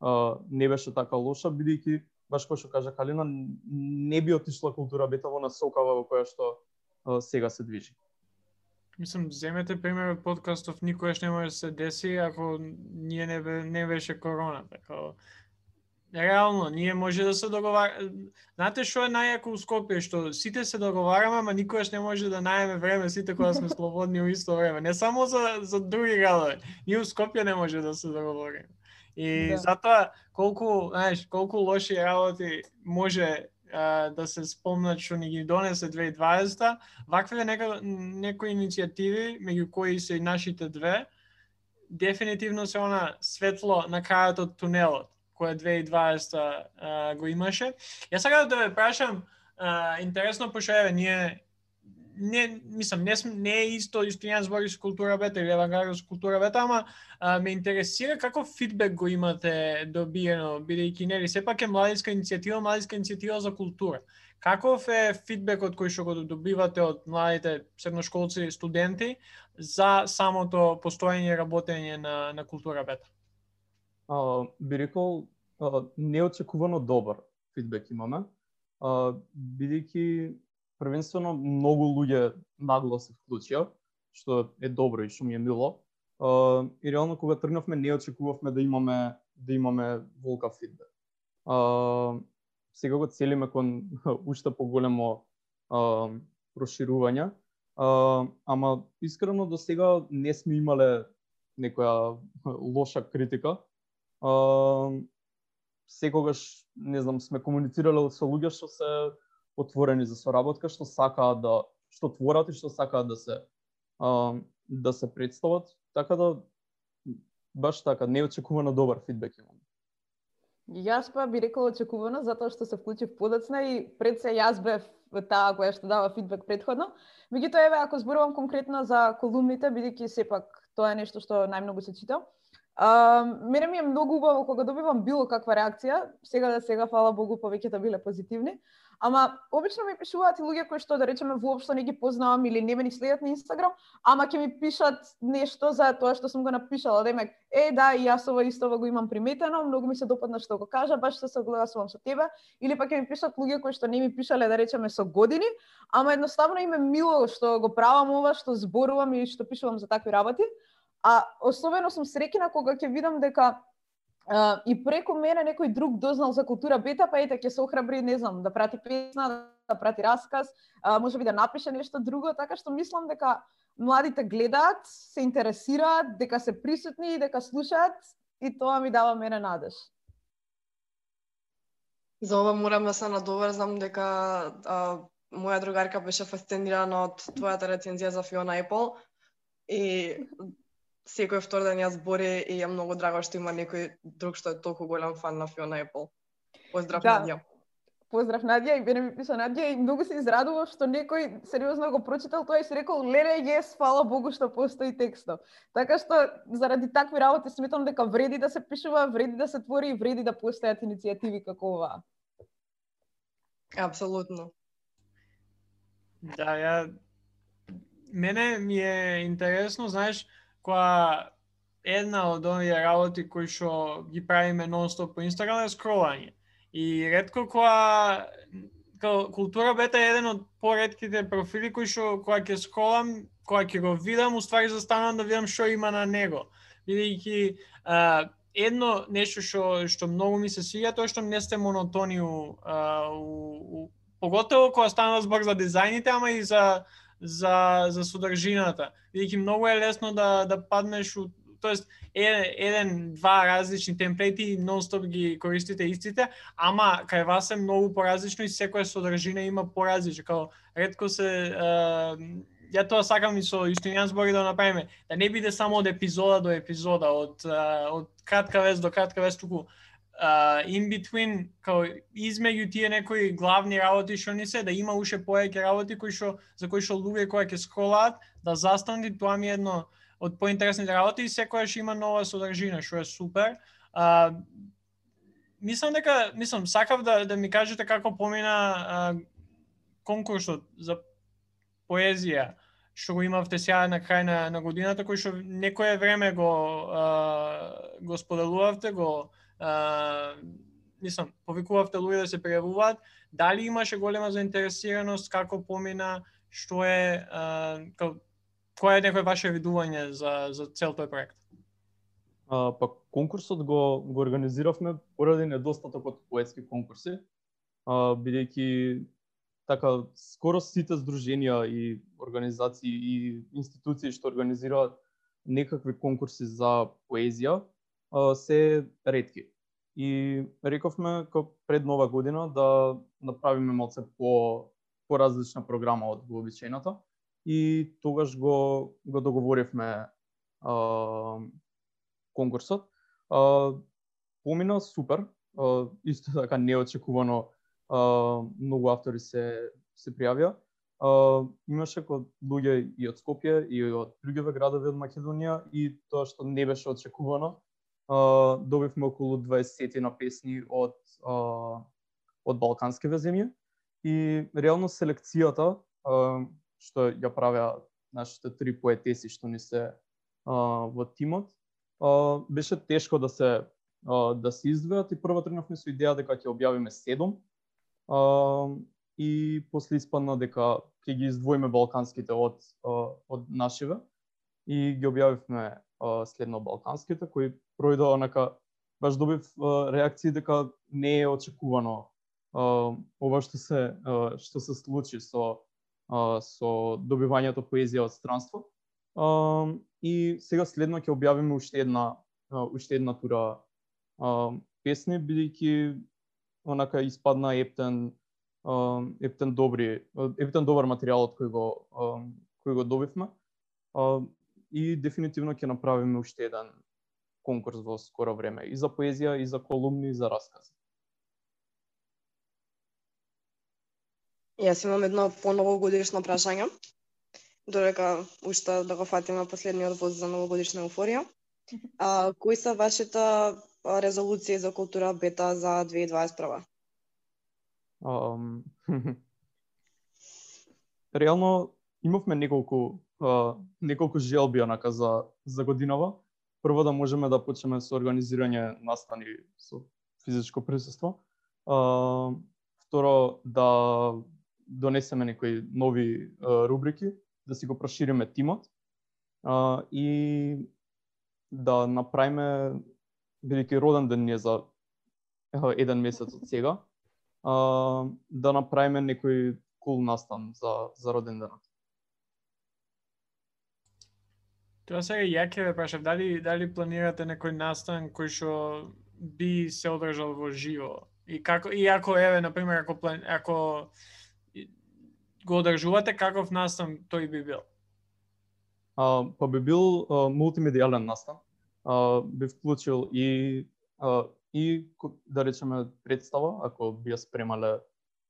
а, не беше така лоша бидејќи баш кој што кажа Калина не би отишла култура бетаво на сокава во која што а, сега се движи. Мислам, земете пример од подкастов никогаш не може да се деси ако ние не, не беше корона, така Реално, ние може да се договараме. Знаете што е најако у Скопје, што сите се договараме, ама никогаш не може да најме време сите кога сме слободни у исто време. Не само за, за други градови. Ние у Скопје не може да се договориме. И да. затоа колку, знаеш, колку лоши работи може а, да се спомнат што ни ги донесе 2020, вакви нека, некои иницијативи, меѓу кои се и нашите две, дефинитивно се она светло на крајот од тунелот која 2020 го имаше. Ја сакам да ве прашам, а, интересно, пошто еве, ние не мислам не не е исто Јустинијан збори со култура бета или авангарда со култура бета, ама а, ме интересира каков фидбек го имате добиено бидејќи нели сепак е младинска иницијатива, младинска иницијатива за култура. Каков е фидбекот кој што го добивате од младите средношколци студенти за самото постоење и работење на на култура бета? А, би рекол а, неочекувано добар фидбек имаме, а, бидејќи првенствено многу луѓе нагло се вклучија, што е добро и што ми е мило. А, и реално кога тргнавме не очекувавме да имаме да имаме волка фидбек. А, сега го целиме кон уште поголемо а, проширување, а, ама искрено до сега не сме имале некоја лоша критика а, секогаш, не знам, сме комуницирале со луѓе што се отворени за соработка, што сакаат да што творат и што сакаат да се а, да се представат, така да баш така не очекувано добар фидбек имам. Јас па би рекла очекувано затоа што се вклучив подоцна и пред се јас бев таа која што дава фидбек предходно. Меѓутоа еве ако зборувам конкретно за колумните бидејќи сепак тоа е нешто што најмногу се чита. А, мене ми е многу убаво кога добивам било каква реакција, сега да сега, фала Богу, повеќето биле позитивни, ама обично ми пишуваат и луѓе кои што да речеме воопшто не ги познавам или не ме ни следат на Инстаграм, ама ќе ми пишат нешто за тоа што сум го напишала, демек, е да, и јас ова исто го имам приметено, многу ми се допадна што го кажа, баш се согласувам со тебе, или пак ќе ми пишат луѓе кои што не ми пишале да речеме со години, ама едноставно им е мило што го правам ова, што зборувам и што пишувам за такви работи, А особено сум среќна кога ќе видам дека Uh, и преку мене некој друг дознал за култура бета, па ете ќе се охрабри, не знам, да прати песна, да прати расказ, uh, може би да напише нешто друго, така што мислам дека младите гледаат, се интересираат, дека се присутни и дека слушаат и тоа ми дава мене надеж. За ова морам да се надоврзам дека а, моја другарка беше фасцинирана од твојата рецензија за Фиона Apple и секој втор ден ја збори и е многу драго што има некој друг што е толку голем фан на Фиона Apple. Поздрав Да. Надја. Поздрав Надја и Бене ми писа Надја и многу се израдував што некој сериозно го прочитал тоа и си рекол леле јес, фала Богу што постои текстов. Така што заради такви работи сметам дека вреди да се пишува, вреди да се твори и вреди да постојат иницијативи како оваа. Апсолутно. Да, ја мене ми е интересно, знаеш, која една од овие работи кои што ги правиме нонстоп по Инстаграм е скролање. И ретко која култура бета е еден од поредките профили кои што кога ќе скролам, кога ќе го видам, уствари застанам да видам што има на него. Бидејќи едно нешто што што многу ми се свиѓа тоа што не сте монотони у, а, у, у поготово кога стана збор за дизајните, ама и за за за содржината. Бидејќи многу е лесно да да паднеш у тоест еден, еден два различни темплети и нонстоп ги користите истите, ама кај вас е многу поразлично и секоја содржина има поразлично. Као ретко се а, ја тоа сакам и со Јустинијан збори да направиме, да не биде само од епизода до епизода, од од кратка вест до кратка вест, туку uh, in between, као измеѓу тие некои главни работи што ни се, да има уште поеќе работи кои што за кои што луѓе кои ќе скролаат, да застанат тоа ми е едно од поинтересните работи и секогаш има нова содржина, што е супер. А, мислам дека, мислам, сакав да, да ми кажете како помина а, конкурсот за поезија што го имавте сега на крај на, на годината, кој што некое време го а, го споделувавте, го а, мислам, повикувавте луѓе да се пријавуваат, дали имаше голема заинтересираност, како помина, што е, а, кој е некој ваше видување за, за цел тој проект? А, па конкурсот го, го организиравме поради недостатокот поетски конкурси, а, бидејќи така скоро сите здруженија и организации и институции што организираат некакви конкурси за поезија се ретки. И рековме пред нова година да направиме малце по поразлична програма од вообичаената и тогаш го го договоривме а, конкурсот. А, помина супер, а, исто така неочекувано а, многу автори се се пријавија. Имаше код луѓе и од Скопје и од другиве градови од Македонија и тоа што не беше очекувано. Добивме околу 20 на песни од а, од балканските земји. И реално селекцијата а, што ја правеа нашите три поетеси што ни се а, во тимот, а, беше тешко да се а, да се издвојат и прво тргнавме со идеја дека ќе објавиме седум а, и после испадна дека ќе ги издвоиме балканските од а, од нашиве и ги објавивме следно балканските кои пројдоа онака баш добив реакции дека не е очекувано ова што се што се случи со со добивањето поезија од странство. И сега следно ќе објавиме уште една уште една тура песни бидејќи онака испадна ептен ептен добри ептен добар материјалот кој го кој го добивме. И дефинитивно ќе направиме уште еден конкурс во скоро време и за поезија и за колумни и за раскази. Јас имам едно поновогодишно прашање. Додека уште да го фатиме последниот воз за новогодишна еуфорија. А, кои се вашите резолуции за култура бета за 2021? Um, реално имавме неколку а, неколку желби онака за за годинава. Прво да можеме да почнеме со организирање настани со физичко присуство. А, второ да донесеме некои нови а, рубрики, да си го прошириме тимот. А, и да направиме бидејќи роден ден ни е за а, еден месец од сега, а, да направиме некој кул настан за за роден денот. Тоа сега ја ќе ве прашав, дали, дали планирате некој настан кој што би се одржал во живо? И како и ако еве на пример ако план, ако го одржувате каков настан тој би бил? а, па би бил а, мултимедијален настан. А, би вклучил и а, и да речеме представа, ако би ја спремале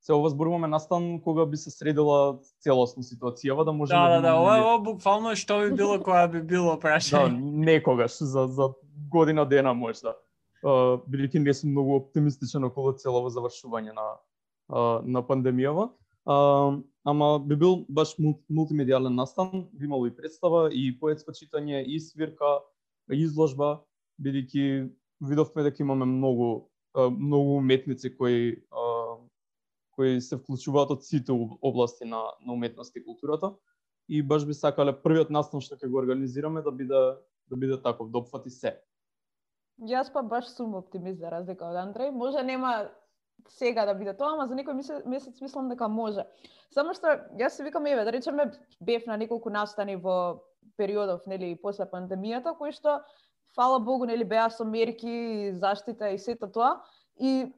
се ова зборуваме настан кога би се средила целосно ситуацијава да може Да, да, да, ова, нели- ова буквално што би било кога би било да, прашање. некогаш за за година дена можда. Uh, бидејќи не сум многу оптимистичен околу целово завршување на на пандемијава. Ама би бил баш мул- мултимедијален настан, би имало и представа, и поетско читање, и свирка, и изложба, бидејќи видовме дека имаме многу многу уметници кои а, кои се вклучуваат од сите области на на уметност и културата и баш би сакале првиот настан што ќе го организираме да биде да биде таков, да опфати се. Јас па баш сум оптимист за разлика од Андреј. Може нема сега да биде тоа, ама за некој месец, месец мислам дека може. Само што јас се викам еве, да речеме бев на неколку настани во периодов, нели, после пандемијата, кои што фала Богу, нели, беа со мерки, заштита и сето тоа. И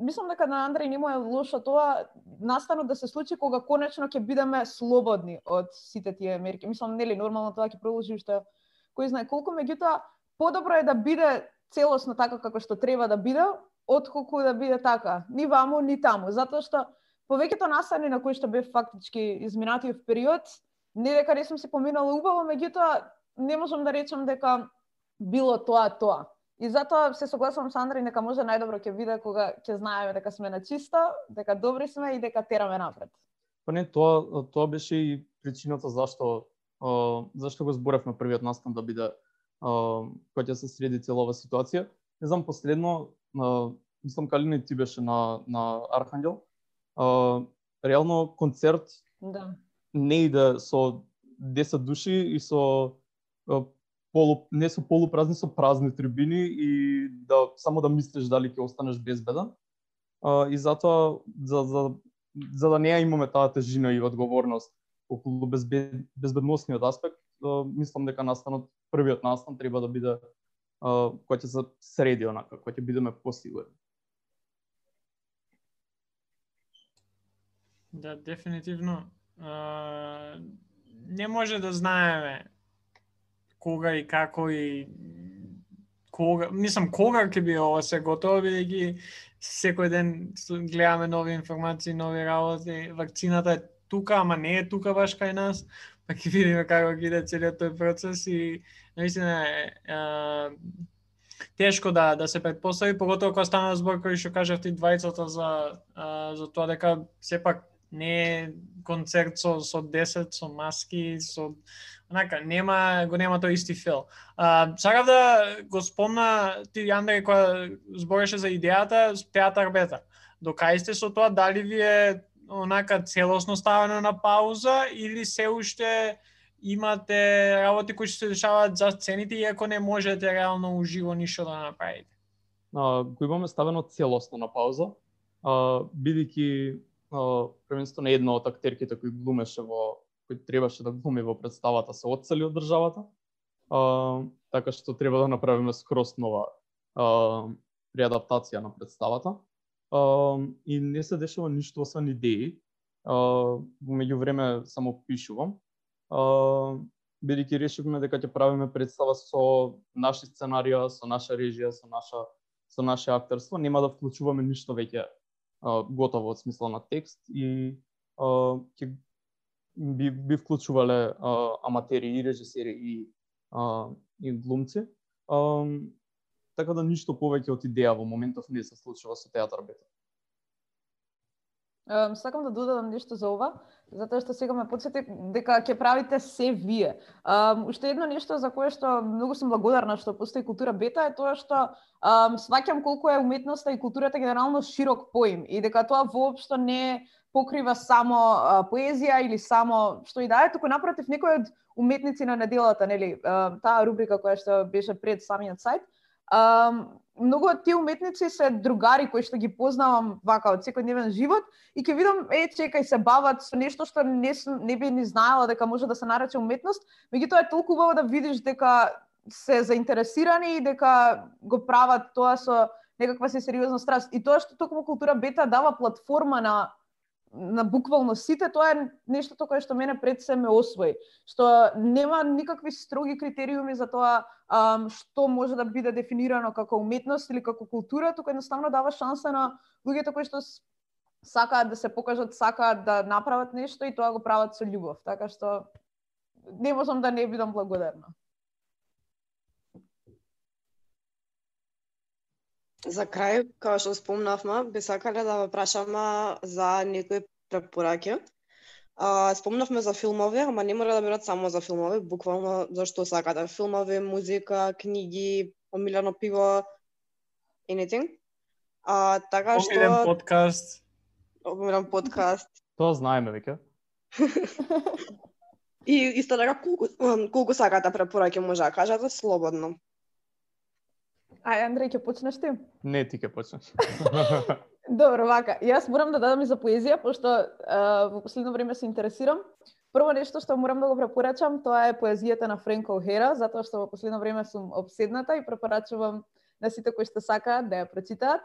мислам дека на Андреј не му е лошо тоа настано да се случи кога конечно ќе бидеме слободни од сите тие мерки. Мислам, нели, нормално тоа ќе продолжи уште кој знае колку, меѓутоа подобро е да биде целосно така како што треба да биде, отколку да биде така, ни ваму, ни таму, затоа што повеќето настани на кои што бев фактички изминатиот период, не дека не сум се поминала убаво, меѓутоа не можам да речам дека било тоа тоа. И затоа се согласувам со Андреј дека може најдобро ќе биде кога ќе знаеме дека сме на чисто, дека добри сме и дека тераме напред. Па не, тоа тоа беше и причината зашто а, зашто го зборевме првиот настан да биде а, кој ќе се среди цела ова ситуација. Не знам последно а, мислам Калина и ти беше на на Архангел. А, реално концерт Да. не иде со 10 души и со полу, не со полупразни, со празни трибини и да само да мислиш дали ќе останеш безбеден. А, и затоа за, за, за да не ја имаме таа тежина и одговорност околу безбед, безбедносниот аспект, а, мислам дека настанот првиот настан треба да биде а, кој ќе се среди онака, кој ќе бидеме посигурни. Да, дефинитивно. А, не може да знаеме кога и како и кога, мислам кога ќе би ова се готово бидејќи секој ден гледаме нови информации, нови работи. Вакцината е тука, ама не е тука баш кај нас, па ќе видиме како ќе иде целиот тој процес и наистина е е, тешко да да се предпостави, поготово кога стана збор кој што кажав ти двајцата за е, за тоа дека сепак не е концерт со со 10 со маски, со онака нема го нема тој исти фил. А, сакав да го спомна ти Андре која збореше за идејата театар бета. До кај сте со тоа дали ви е онака целосно ставено на пауза или се уште имате работи кои што се дешаваат за сцените иако не можете реално уживо ништо да направите. а, го имаме ставено целосно на пауза, а, бидејќи а, првенствено една од актерките кои глумеше во кој требаше да глуми во представата се одсели од државата. А, така што треба да направиме скроз нова а, реадаптација на представата. А, и не се дешава ништо освен идеи. А, во меѓувреме само пишувам. А, бидејќи решивме дека ќе правиме представа со наши сценарија, со наша режија, со наша со наше актерство, нема да вклучуваме ништо веќе готово од смисла на текст и ќе би, би вклучувале а, аматери и режисери и а, и глумци. А, така да ништо повеќе од идеја во моментов не се случува со театар бета. Um, сакам да додадам нешто за ова, затоа што сега ме подсети дека ќе правите се вие. Um, уште едно нешто за кое што многу сум благодарна што постои култура бета е тоа што um, сваќам колку е уметноста и културата генерално широк поим и дека тоа воопшто не покрива само а, поезија или само што и да е, туку напротив некој од уметници на неделата, нели, а, таа рубрика која што беше пред самиот сайт, Um, многу од тие уметници се другари кои што ги познавам вака од секојдневен живот и ќе видам е чекај се бават со нешто што не не би ни знаела дека може да се нарече уметност, меѓутоа е толку убаво да видиш дека се заинтересирани и дека го прават тоа со некаква се сериозна страст. И тоа што токму култура бета дава платформа на на буквално сите, тоа е нештото кое што мене пред се ме освои. Што нема никакви строги критериуми за тоа um, што може да биде дефинирано како уметност или како култура, туку едноставно дава шанса на луѓето кои што сакаат да се покажат, сакаат да направат нешто и тоа го прават со љубов. Така што не можам да не бидам благодарна. За крај, како што спомнавме, би сакале да ве прашаме за некои препораки. А, спомнавме за филмови, ама не мора да бидат само за филмови, буквално за што сакате. Филмови, музика, книги, омилено пиво, anything. А, така што... Омилен подкаст. Омилен подкаст. Тоа знаеме веќе. И исто така колку, колку сакате препораки може да кажете слободно. Ај, Андреј, ќе почнеш ти? Не, ти ќе почнеш. Добро, вака. Јас морам да дадам и за поезија, пошто а, во последно време се интересирам. Прво нешто што морам да го препорачам, тоа е поезијата на Френко Хера, затоа што во последно време сум обседната и препорачувам на сите кои што сакаат да ја прочитаат.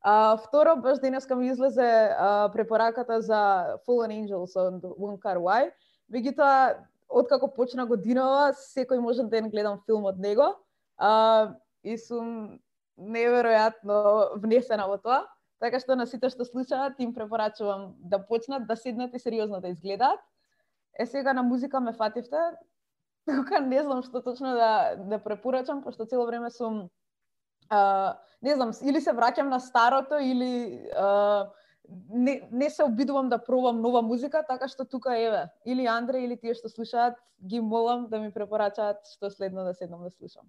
А, второ, баш денеска ми излезе а, препораката за Fallen Angels од Wong Kar Wai. Меѓутоа, откако почна годинава, секој може ден гледам филм од него. А, и сум неверојатно внесена во тоа. Така што на сите што слушаат им препорачувам да почнат да седнат и сериозно да изгледаат. Е сега на музика ме фативте, тука не знам што точно да да препорачам, пошто цело време сум а, не знам, или се враќам на старото или а, не, не се обидувам да пробам нова музика, така што тука еве, или Андре или тие што слушаат, ги молам да ми препорачаат што следно да седнам да слушам.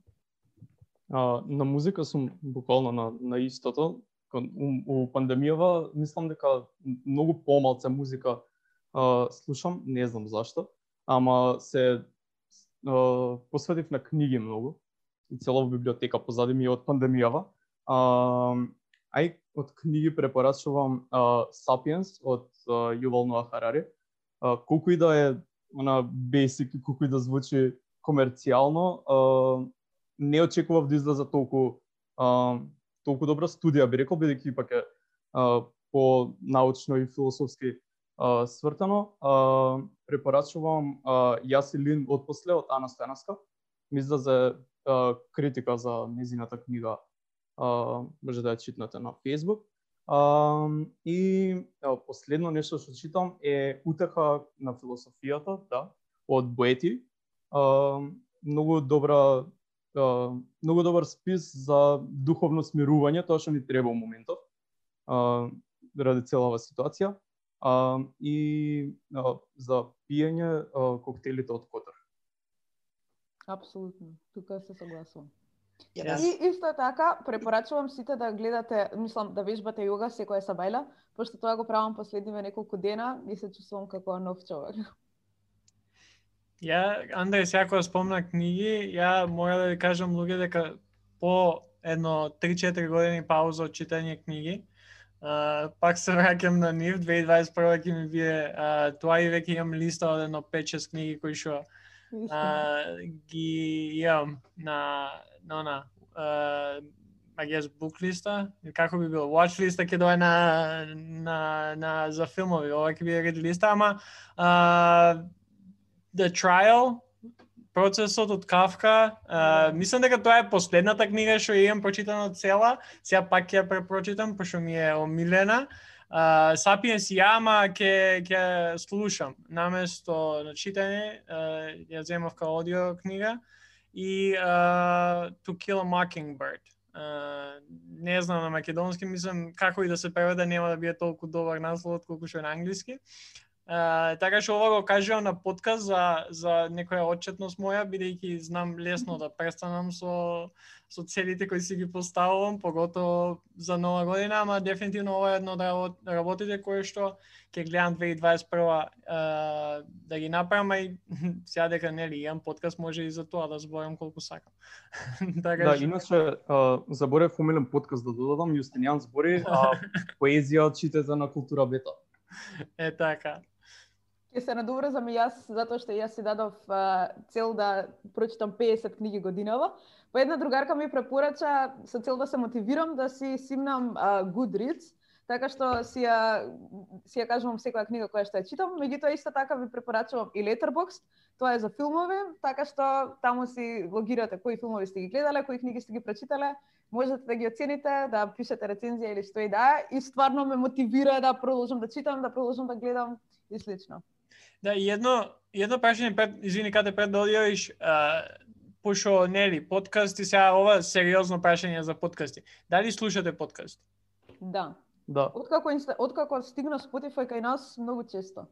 А, на музика сум буквално на, на истото. У, у пандемијава мислам дека многу помалце музика а, слушам, не знам зашто, ама се а, посветив на книги многу и цела библиотека позади ми од пандемијава. А, ај од книги препорачувам а, Sapiens од а, Ювал Ноа Харари. А, колку и да е она basic, колку и да звучи комерцијално, а, не очекував да излезе толку а, толку добра студија, би рекол, бидејќи пак е а, по научно и философски а, свртано. А, препорачувам а, Јас и Лин од после од Ана Стојановска. Ми излезе а, критика за незината книга. А, може да ја читнете на Facebook. А, и а, последно нешто што читам е Утеха на философијата, да, од Боети. А, многу добра многу добар спис за духовно смирување, тоа што ни треба во моментов, а, ради целава ситуација, а, и а, за пиење а, коктелите од Котар. Апсолутно, тука се согласувам. Yes. И исто така, препорачувам сите да гледате, мислам, да вежбате јога секоја сабајла, пошто тоа го правам последниве неколку дена и се чувствувам како нов човек. Ја, Андреј, сега кога спомна книги, ја мора да ви кажам луѓе дека по едно 3-4 години пауза од читање книги, uh, пак се враќам на нив, 2021 ќе ми бие uh, тоа и веќе имам листа од едно 5-6 книги кои што uh, ги имам на на на uh, I guess book листа, како би било, watch листа ќе дое на, на, на за филмови, ова ќе биде ред листа, ама uh, The Trial, процесот од Кавка, uh, мислам дека тоа е последната книга што ја имам прочитана цела, сега пак ќе ја препрочитам, пошто ми е омилена. Uh, Сапиенс ја, ама ќе ќе слушам. Наместо на читање, uh, ја земав као аудио книга и uh, To Kill a Mockingbird. Uh, не знам на македонски, мислам како и да се преведе нема да биде толку добар наслов колку што е на англиски. Uh, така што ова го кажувам на подкаст за за некоја отчетност моја бидејќи знам лесно да престанам со со целите кои си ги поставувам, поготово за нова година, ама дефинитивно ова е едно од работите кои што ќе гледам 2021 uh, да ги направам, и сега дека нели имам подкаст може и за тоа да зборам колку сакам. така да, што... иначе uh, заборев умилен подкаст да додадам, Јустинијан збори, а поезија читате на култура бета. Е така. Ќе се надоврзам и јас, затоа што јас си дадов а, цел да прочитам 50 книги годинава. Па една другарка ми препорача со цел да се мотивирам да си симнам а, Goodreads, Така што си ја си ја кажувам секоја книга која што ја читам, меѓутоа исто така ви препорачувам и Letterboxd, тоа е за филмови, така што таму си логирате кои филмови сте ги гледале, кои книги сте ги прочитале, можете да ги оцените, да пишете рецензија или што и да е, и стварно ме мотивира да продолжам да читам, да продолжам да гледам и слично. Да, и едно, едно прашање пред, извини, каде пред да одјавиш, пошо нели подкасти сега ова сериозно прашање за подкасти. Дали слушате подкасти? Да. Да. Откако откако стигна Spotify кај нас многу често.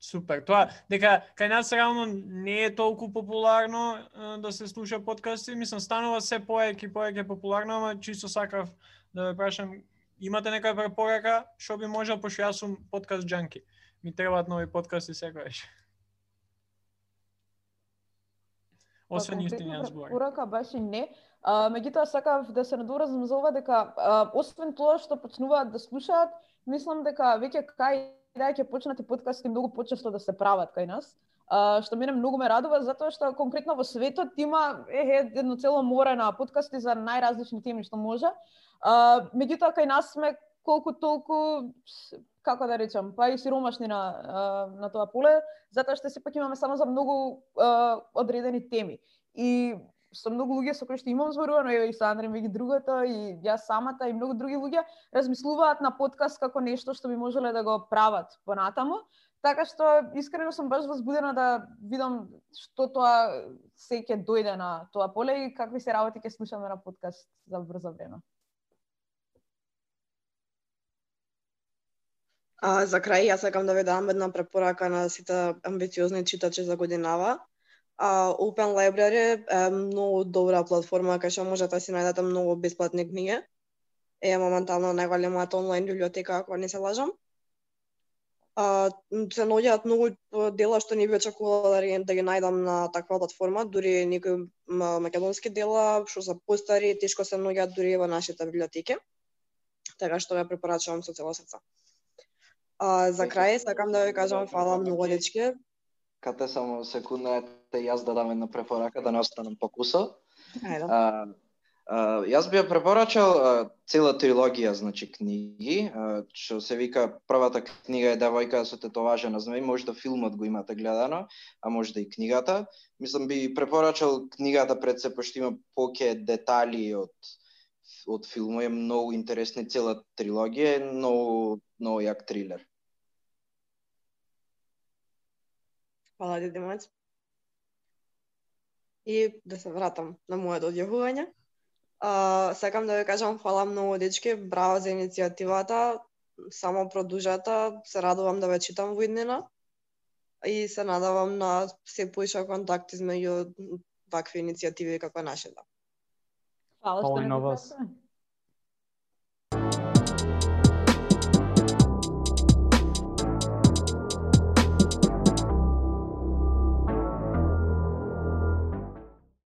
Супер. Тоа дека кај нас реално не е толку популарно е, да се слуша подкасти, мислам станува се поеќе и поеќе популарно, ама чисто сакав да ве прашам имате некоја препорака што би можел пошто јас сум подкаст џанки. Ми требаат нови подкасти секогаш. Освен истини јас зборам. Препорака баш и не. А, меѓутоа сакав да се надоразум за ова дека а, освен тоа што почнуваат да слушаат, мислам дека веќе кај да ќе почнат и подкасти многу почесто да се прават кај нас. А, што мене многу ме радува затоа што конкретно во светот има е, едно цело море на подкасти за најразлични теми што може. А, меѓутоа кај нас сме колку толку како да речам, па и сиромашни на, на тоа поле, затоа што сепак имаме само за многу а, одредени теми. И со многу луѓе со кои што имам зборувано, и со Андре меѓу другото, и јас самата, и многу други луѓе, размислуваат на подкаст како нешто што би можеле да го прават понатаму. Така што искрено сум баш возбудена да видам што тоа се ќе дојде на тоа поле и какви се работи ќе слушаме на подкаст за брзо време. А, за крај, јас сакам да ви дам една препорака на сите амбициозни читачи за годинава. А, Open Library е многу добра платформа кај што можете да си најдете многу бесплатни книги. Е моментално најголемата онлайн библиотека, ако не се лажам. А, се наоѓаат многу дела што не би очекувала да, да ги најдам на таква платформа, дури некои македонски дела што се постари, тешко се наоѓаат дури и во нашите библиотеки. Така што ја препорачувам со цело срце. А, за крај сакам да ви кажам фала многу дечки. Кате само секунда, ете јас да дам една препорака да не останам по кусо. А, а, јас би ја препорачал а, цела трилогија, значи книги, а, што се вика првата книга е Девојка со тетоважа на змеј, може да филмот го имате гледано, а може да и книгата. Мислам би препорачал книгата пред се пошто има поќе детали од од филмот, е многу интересна цела трилогија, е многу многу јак трилер. Фала ти Димец. И да се вратам на моето одјавување. А, сакам да ви кажам фала многу дечки, браво за иницијативата. Само продужата, се радувам да ве читам во иднина. И се надавам на се поиша контакт измеѓу вакви иницијативи како нашата. Фала Фала што